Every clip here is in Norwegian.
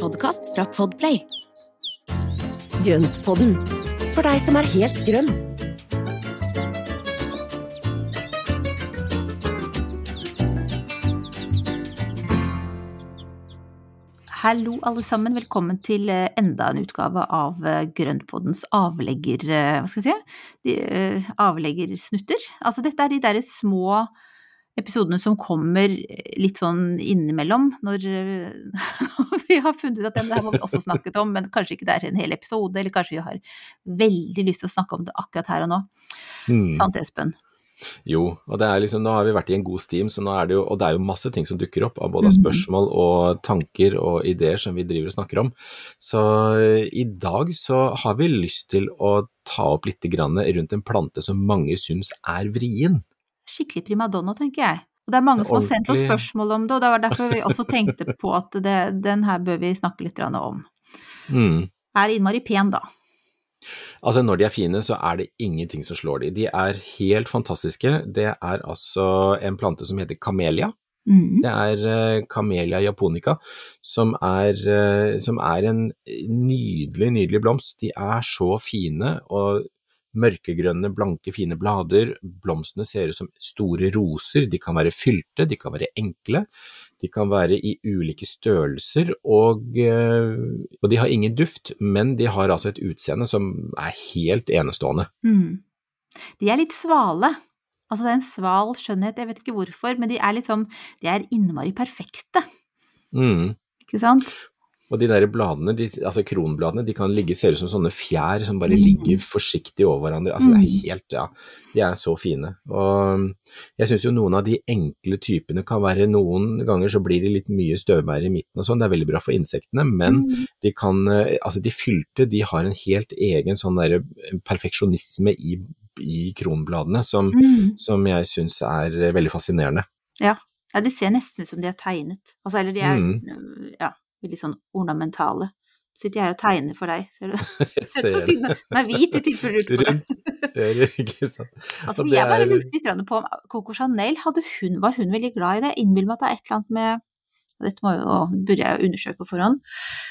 Podkast fra Podplay. Grøntpodden, for deg som er helt grønn. Hallo alle sammen, velkommen til eh, enda en utgave av Grøntpoddens Grønnpoddens avlegger... eh, Hva skal vi si? De, eh, avleggersnutter. Altså dette er de derre små episodene som kommer eh, litt sånn innimellom, når når vi har funnet ut at det her må vi også snakket om, men kanskje ikke det er en hel episode, eller kanskje vi har veldig lyst til å snakke om det akkurat her og nå. Mm. Sant, Espen? Jo, og det er liksom, nå har vi vært i en god steam, så nå er det jo, og det er jo masse ting som dukker opp av både Mhm. spørsmål og tanker og ideer som vi driver og snakker om. Så eh, i dag så har vi lyst til å ta opp litt grann rundt en plante som mange syns er vrien. Skikkelig primadonna, tenker jeg. Og det er mange som har sendt oss spørsmål om det, og det var derfor vi også tenkte på at det, den her bør vi snakke litt om. Mm. Er innmari pen, da. Altså Når de er fine, så er det ingenting som slår de. De er helt fantastiske. Det er altså en plante som heter kamelia. Mm. Det er eh, Camellia japonica, som er, eh, som er en nydelig, nydelig blomst. De er så fine og mørkegrønne, blanke, fine blader. Blomstene ser ut som store roser. De kan være fylte, de kan være enkle. De kan være i ulike størrelser, og, eh, og de har ingen duft, men de har altså et utseende som er helt enestående. Mm. De er litt svale. Altså det er en sval skjønnhet, jeg vet ikke hvorfor, men de er litt sånn De er innmari perfekte, Mm. ikke sant? Og de der bladene, de, altså kronbladene, de kan ligge, ser ut som sånne fjær som bare Mm. ligger forsiktig over hverandre. Altså det er Mm. helt, ja, de er så fine. Og jeg syns jo noen av de enkle typene kan være noen ganger så blir de litt mye støvbær i midten og sånn, det er veldig bra for insektene, men Mm. de kan, eh, altså de fylte, de har en helt egen sånn der perfeksjonisme i, i kronbladene som, Mm. som jeg syns er eh, veldig fascinerende. Ja, de ser nesten ut som de er tegnet. Altså, eller de er Mm. ja, veldig sånn ornamentale. Sitter jeg og tegner for deg, ser du? Ser ut som. Den er hvit i tilfelle du lurer på det. Det ikke sant. Altså, jeg bare lurte litt på om Coco Chanel, hun, var hun veldig glad i det? Jeg innbiller meg at det er et eller annet med Dette må jo, burde jeg jo undersøke på forhånd.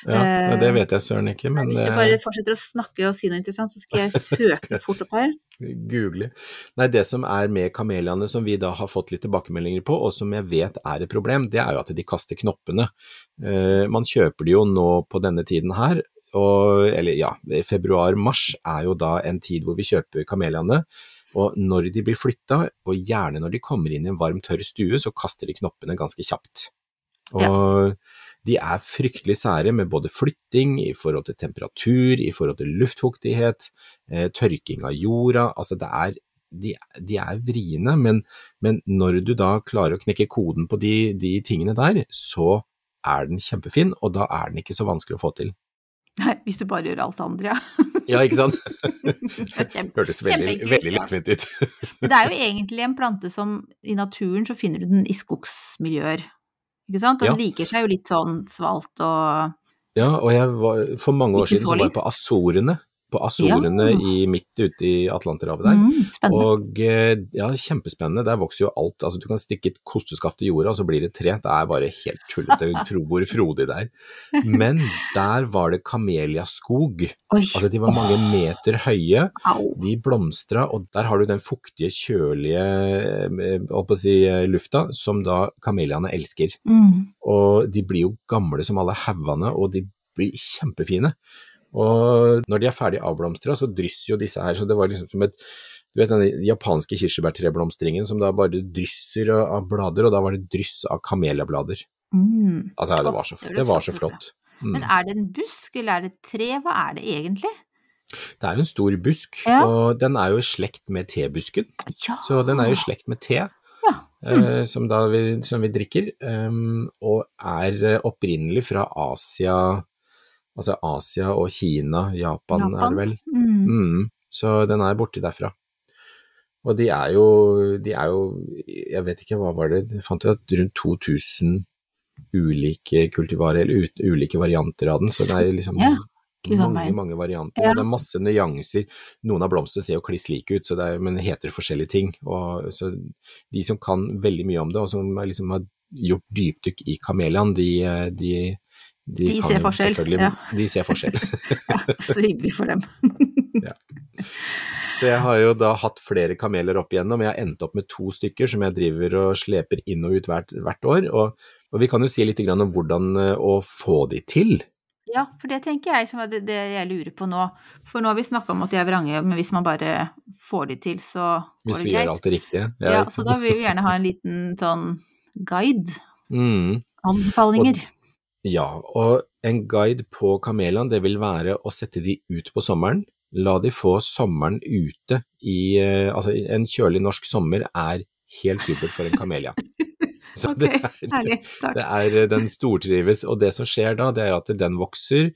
Ja, det Eh, vet jeg søren ikke, men Hvis du eh, bare fortsetter å snakke og si noe interessant, så skal jeg søke fort opp her. Google. Nei, det som er med kameliaene som vi da har fått litt tilbakemeldinger på, og som jeg vet er et problem, det er jo at de kaster knoppene. Eh, man kjøper de jo nå på denne tiden her, og, eller ja, februar-mars er jo da en tid hvor vi kjøper kameliaene. Og når de blir flytta, og gjerne når de kommer inn i en varm, tørr stue, så kaster de knoppene ganske kjapt. Og de er fryktelig sære med både flytting i forhold til temperatur, i forhold til luftfuktighet, eh, tørking av jorda. Altså det er, de, de er vriene, men, men når du da klarer å knekke koden på de, de tingene der, så er den kjempefin, og da er den ikke så vanskelig å få til. Nei, hvis du bare gjør alt det andre, ja. Ja, ikke sant? Det Hørtes veldig, veldig lettvint ut. Det er jo egentlig en plante som i naturen så finner du den i skogsmiljøer. Ikke sant? Den Ja. liker seg jo litt sånn svalt og Ja, og jeg var, for mange år siden så var jeg på Azorene. På Azorene Ja. i, midt ute i Atlanterhavet der. mm, Og eh, ja, kjempespennende. Der vokser jo alt. Altså du kan stikke et kosteskaft i jorda, og så blir det tre. Det er bare helt tullete hvor frodig det er. Men der var det kameliaskog. Altså de var mange meter høye. De blomstra, og der har du den fuktige, kjølige eh, si, eh, lufta som da kameliaene elsker. Mm. Og de blir jo gamle som alle haugene, og de blir kjempefine. Og når de er ferdig avblomstra, så drysser jo disse her, så det var liksom som et du vet den japanske kirsebærtreblomstringen som da bare drysser av blader, og da var det dryss av kameliablader. Mm. Altså, det var så, Det var så flott. Mm. Men er det en busk, eller er det et tre? Hva er det egentlig? Det er jo en stor busk, Ja. og den er jo i slekt med tebusken. Ja. Så den er jo i slekt med te. Ja. eh, som, vi, som vi drikker, um, og er opprinnelig fra Asia, altså Asia og Kina, Japan, er det vel. Mm. Mm, så den er borti derfra. Og de er jo, de er jo, jeg vet ikke hva var det, jeg fant jo at rundt 2000 ulike kultivarer, eller ut, ulike varianter av den, så det er liksom Ja, mange, mange varianter, Ja. og det er masse nyanser. Noen av blomstene ser jo kliss like ut, så det er, men heter forskjellige ting. Og, så de som kan veldig mye om det, og som liksom har gjort dypdykk i kameliaen, de, de, de, De ser forskjell, ja. De ser forskjell. Så hyggelig for dem. Så jeg har jo da hatt flere kameler opp igjennom, jeg har endt opp med to stykker som jeg driver og sleper inn og ut hvert, hvert år. Og, og vi kan jo si litt grann om hvordan eh, å få de til. Ja, for det tenker jeg som er det, det jeg lurer på nå. For nå har vi snakka om at de er vrange, men hvis man bare får de til, så går det greit. Hvis vi gjør alt det riktige. Ja, ja så da vil vi gjerne ha en liten sånn guide. Mm. Anbefalinger. Ja, og en guide på kameliaen, det vil være å sette de ut på sommeren. La de få sommeren ute i eh, Altså, en kjølig norsk sommer er helt supert for en kamelia. Så Ok, det er, herlig. Det er, eh, den stortrives, og det som skjer da, det er at den vokser,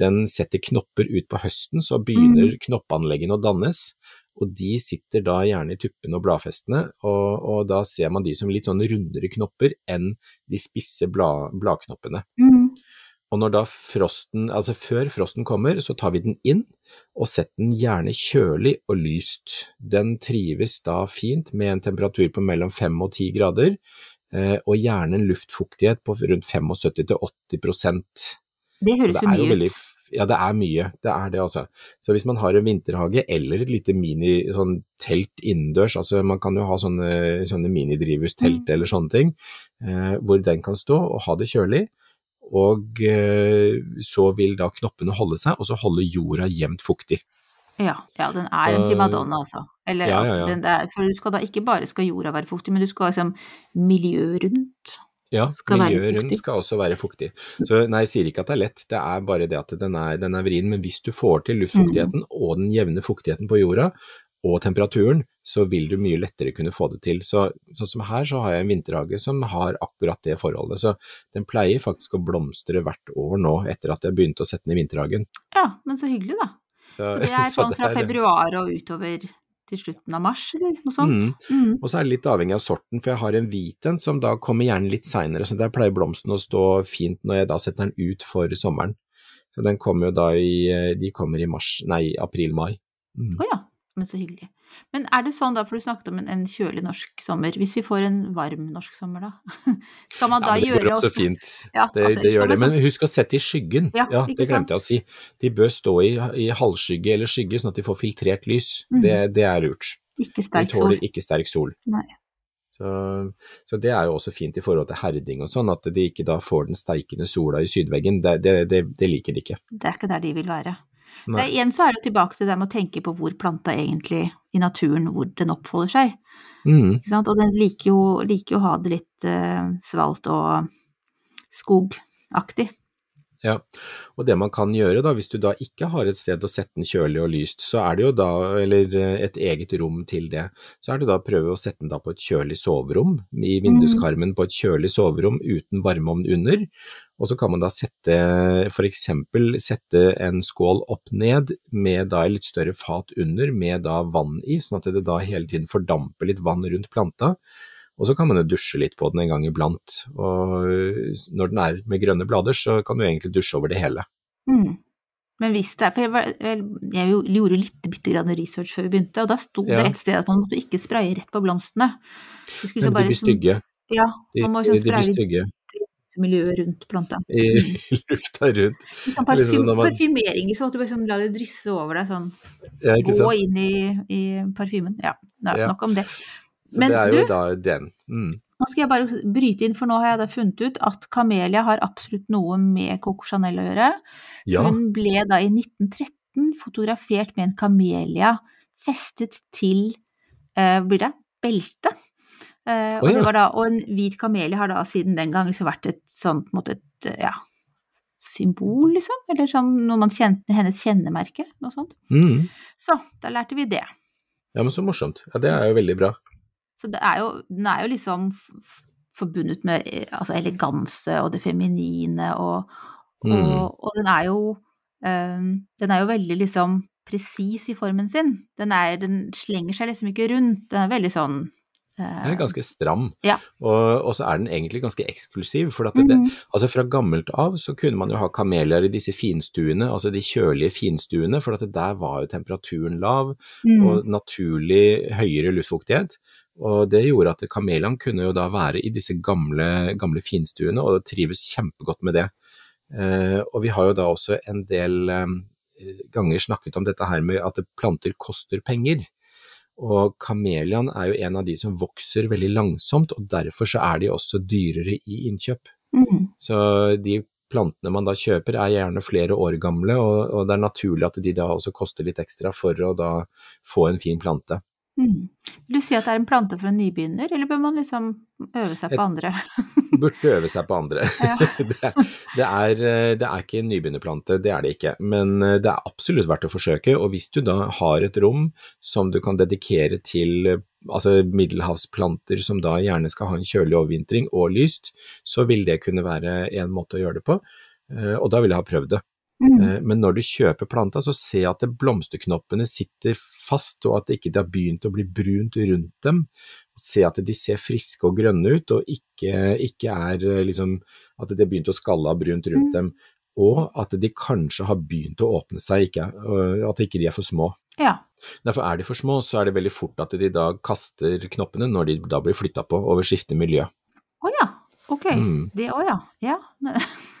den setter knopper ut på høsten, så begynner Mm. knoppanleggene å dannes, og de sitter da gjerne i tuppene og bladfestene, og, og da ser man de som litt sånn rundere knopper enn de spisse blad, bladknoppene. Mm. Og når da frosten, altså før frosten kommer, så tar vi den inn og setter den gjerne kjølig og lyst. Den trives da fint med en temperatur på mellom 5 og 10 grader, eh, og gjerne en luftfuktighet på rundt 75 til 80 Det høres det mye veldig, ut. ja, det er mye. Det er det, altså. Så hvis man har en vinterhage eller et lite mini sånn telt innendørs, altså man kan jo ha sånne, sånne minidrivhustelt Mm. eller sånne ting, eh, hvor den kan stå og ha det kjølig. Og eh, så vil da knoppene holde seg, og så holde jorda jevnt fuktig. Ja, ja, den er en primadonna, altså. Eller, Ja, ja, altså, der, for du skal da ikke bare skal jorda være fuktig, men du skal liksom miljøet rundt. Ja, miljøet rundt skal også være fuktig. Så nei, jeg sier ikke at det er lett, det er bare det at den er, den er vrien. Men hvis du får til luftfuktigheten Mm. og den jevne fuktigheten på jorda, og temperaturen, så vil du mye lettere kunne få det til. Så, sånn som her, så har jeg en vinterhage som har akkurat det forholdet. Så den pleier faktisk å blomstre hvert år nå, etter at jeg begynte å sette den i vinterhagen. Ja, men så hyggelig, da. Så det er sånn fra februar og utover til slutten av mars, eller noe sånt? Mm. Mm. Og så er det litt avhengig av sorten, for jeg har en hvit en som da kommer gjerne litt seinere, så der pleier blomsten å stå fint når jeg da setter den ut for sommeren. Så den kommer jo da i, de kommer i mars, nei, april-mai. Mm. oh, ja, men så hyggelig. Men er det sånn da, for du snakket om en, en kjølig norsk sommer, hvis vi får en varm norsk sommer da, skal man Ja, da men det gjøre går også oss- fint. Ja, Det, det, det gjør det, men husk å sette i skyggen. Ja, Ja, det glemte jeg å si. De bør stå i, i halvskygge eller skygge, sånn at de får filtrert lys. Mm. Det, det er lurt. Ikke De sterk sol. tåler ikke sterk sol. Nei. Så, så det er jo også fint i forhold til herding og sånn, at de ikke da får den steikende sola i sydveggen. Det, det, det, det liker de ikke. Det er ikke der de vil være. Nei. Igjen så er det tilbake til det med å tenke på hvor planta egentlig i naturen, hvor den oppholder seg. Mm. Ikke sant? Og den liker jo, liker jo å ha det litt uh, svalt og skogaktig. Ja, og det man kan gjøre da, hvis du da ikke har et sted å sette den kjølig og lyst, så er det jo da, eller eh, et eget rom til det, så er det da å prøve å sette den da på et kjølig soverom, i vinduskarmen på et kjølig soverom uten varmeovn under, og så kan man da sette, for eksempel sette en skål opp ned med da et litt større fat under med da vann i, sånn at det da hele tiden fordamper litt vann rundt planta, og så kan man jo dusje litt på den en gang iblant, og når den er med grønne blader, så kan du egentlig dusje over det hele. Mm. Men hvis det er For jeg, var, jeg, jeg jo- gjorde litt bitte grann research før vi begynte, og da sto Ja. det et sted at man måtte ikke spraye rett på blomstene. Det Men så de blir sånn- stygge. Ja, man må liksom spraye litt miljøet rundt planta. i lufta rundt. Liksom er liksom man- Parfymering, liksom, at du liksom lar det drysse over deg sånn. Ja, Gå inn i, i parfymen. Ja, ja, Ja. nok om det. Så Men det er du, jo da den. Mm. nå skal jeg bare bryte inn, for nå har jeg da funnet ut at Kamelia har absolutt noe med Coco Chanel å gjøre. Ja, Hun ble da i 1913 fotografert med en kamelia festet til eh, blir det, belte. Eh, og, Å ja. det var da, og en hvit kamelie har da siden den gang liksom vært et sånt på et, eh, ja, symbol, liksom. Eller som noe man kjente, hennes kjennemerke, noe sånt. mm. Så da lærte vi det. ja, men så morsomt. Ja, det er jo veldig bra. Så er jo, den er jo liksom forbundet med eh, altså eleganse og det feminine, og, og, Mm. og den er jo um, Den er jo veldig liksom presis i formen sin. Den, er, den slenger seg liksom ikke rundt. Den er veldig sånn eh, Den er ganske stram, Ja. og, og så er den egentlig ganske eksklusiv. For det, Mhm. altså fra gammelt av så kunne man jo ha kamelier i disse finstuene, altså de kjølige finstuene, for at det der var jo temperaturen lav mm, og naturlig høyere luftfuktighet. Og det gjorde at kameliene kunne jo da være i disse gamle, gamle finstuene og trives kjempegodt med det. Eh, og vi har jo da også en del eh, ganger snakket om dette her med at planter koster penger. Og kamelian er jo en av de som vokser veldig langsomt, og derfor så er de også dyrere i innkjøp. mm, Så de plantene man da kjøper er gjerne flere år gamle, og, og det er naturlig at de da også koster litt ekstra for å da få en fin plante. Mm. Vil du si at det er en plante for en nybegynner, eller bør man liksom øve seg på andre? Burde øve seg på andre. Ja. det, det, er, eh, det er ikke en nybegynnerplante, det er det ikke, men eh, det er absolutt verdt å forsøke. Og hvis du da har et rom som du kan dedikere til eh, altså middelhavsplanter som da gjerne skal ha en kjølig overvintring og lyst, så vil det kunne være en måte å gjøre det på, og da vil jeg ha prøvd det. Mm, Eh, Men når du kjøper planta, så se at blomsterknoppene sitter fast, og at det ikke har begynt å bli brunt rundt dem. Se at de ser friske og grønne ut, og ikke, ikke er eh, liksom at det har begynt å skalle av brunt rundt dem. Og at de kanskje har begynt å åpne seg, ikke, at ikke de er for små. ja. Derfor er de for små, så er det veldig fort at de da kaster knoppene når de da blir flytta på over skiftende miljø. Å ja. Ok. Mm. Det òg, ja. ja.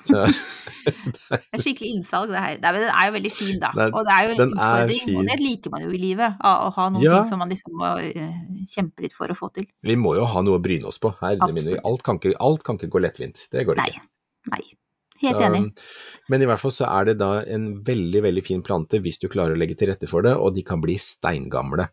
Det er skikkelig innsalg, det her. Den er jo veldig fin, da. Og det er jo en utfordring, og det liker man jo i livet. Å, ha noen Ja. ting som man liksom må eh, kjempe litt for å få til. vi må jo ha noe å bryne oss på. Herre alt kan, ikke, alt kan ikke gå lettvint. Det går Nei. ikke. Nei. Helt enig. enig. Men i hvert fall så er det da en veldig, veldig fin plante hvis du klarer å legge til rette for det, og de kan bli steingamle.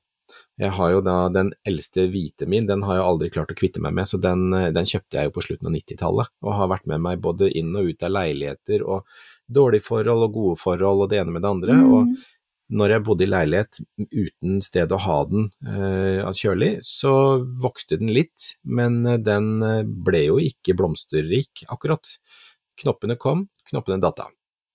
Jeg har jo da den eldste hvite min, den har jeg aldri klart å kvitte meg med, så den, den kjøpte jeg jo på slutten av 90-tallet, og har vært med meg både inn og ut av leiligheter, og dårlige forhold og gode forhold og det ene med det andre. og Mm. når jeg bodde i leilighet uten sted å ha den eh, kjølig, så vokste den litt, men eh, den eh, ble jo ikke blomsterrik akkurat. Knoppene kom, knoppene datt av.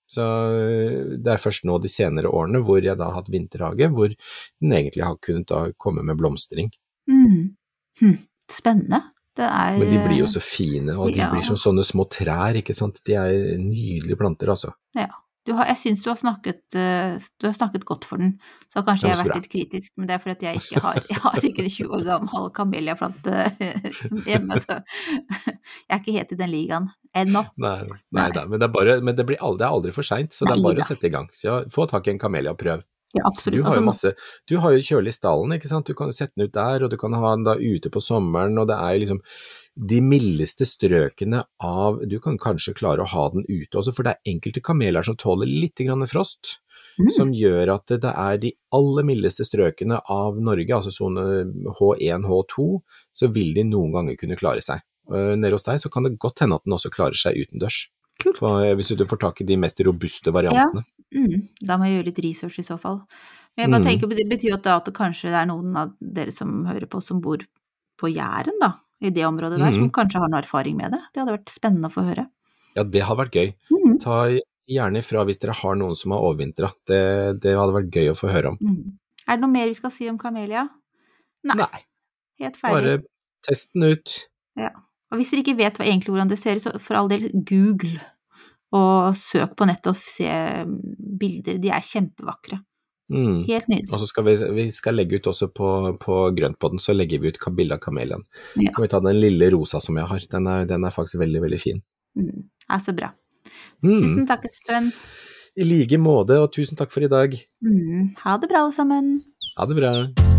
Så eh, det er først nå de senere årene hvor jeg da har hatt vinterhage, hvor den egentlig har kunnet da komme med blomstring. Mm. Hm. Spennende. Det er Men de blir jo så fine, og de Ja. blir som sånne små trær, ikke sant. De er nydelige planter, altså. du har, Jeg syns du eh, Du har snakket godt for den, så kanskje jeg har vært litt kritisk, men det er fordi jeg ikke har Jeg har ikke en 20 år gammel kameliaplante hjemme, så jeg er ikke helt i den ligaen ennå. Nei, nei, Nei. da, men, det bare, men det, blir aldri, det er aldri for seint, så det er bare å sette i gang. Så få tak i en kamelia og prøv. Ja, Du har jo Altså, masse, du har jo kjølig i stallen, ikke sant. Du kan sette den ut der, og du kan ha den da ute på sommeren, og det er liksom de mildeste strøkene av Du kan kanskje klare å ha den ute også, for det er enkelte kameler som tåler litt grann frost. Mm. Som gjør at det er de aller mildeste strøkene av Norge, altså sone H1, H2, så vil de noen ganger kunne klare seg. Uh, Nede hos deg så kan det godt hende at den også klarer seg utendørs. Kult. Eh, Hvis du får tak i de mest robuste variantene. Mm, da må jeg gjøre litt research i så fall. Men jeg bare Mm. tenker, Det betyr at, at det kanskje det er noen av dere som hører på, som bor på Jæren, da, i det området der, som Mhm. kanskje har noe erfaring med det. Det hadde vært spennende å få høre. Ja, det hadde vært gøy. Mhm. Ta gjerne ifra hvis dere har noen som har overvintra. Det, det hadde vært gøy å få høre om. Mm. Er det noe mer vi skal si om kamelia? Nei. Nei, Helt ferdig. bare test den ut. Og hvis dere ikke vet hva, egentlig hvordan det ser ut, så for all del google og søk på nettet og se bilder. De er kjempevakre. Mm. Helt nydelig. Og så skal vi, vi skal legge ut også på, på grøntpodden, så legger vi ut bilde av kameliaen. Ja. Kan vi ta den lille rosa som jeg har. Den er, den er faktisk veldig, veldig fin. Mm. Er så bra. Mm. Tusen takk, Espen. I like måte, og tusen takk for i dag. Mm. Ha det bra, alle sammen. Ha det bra.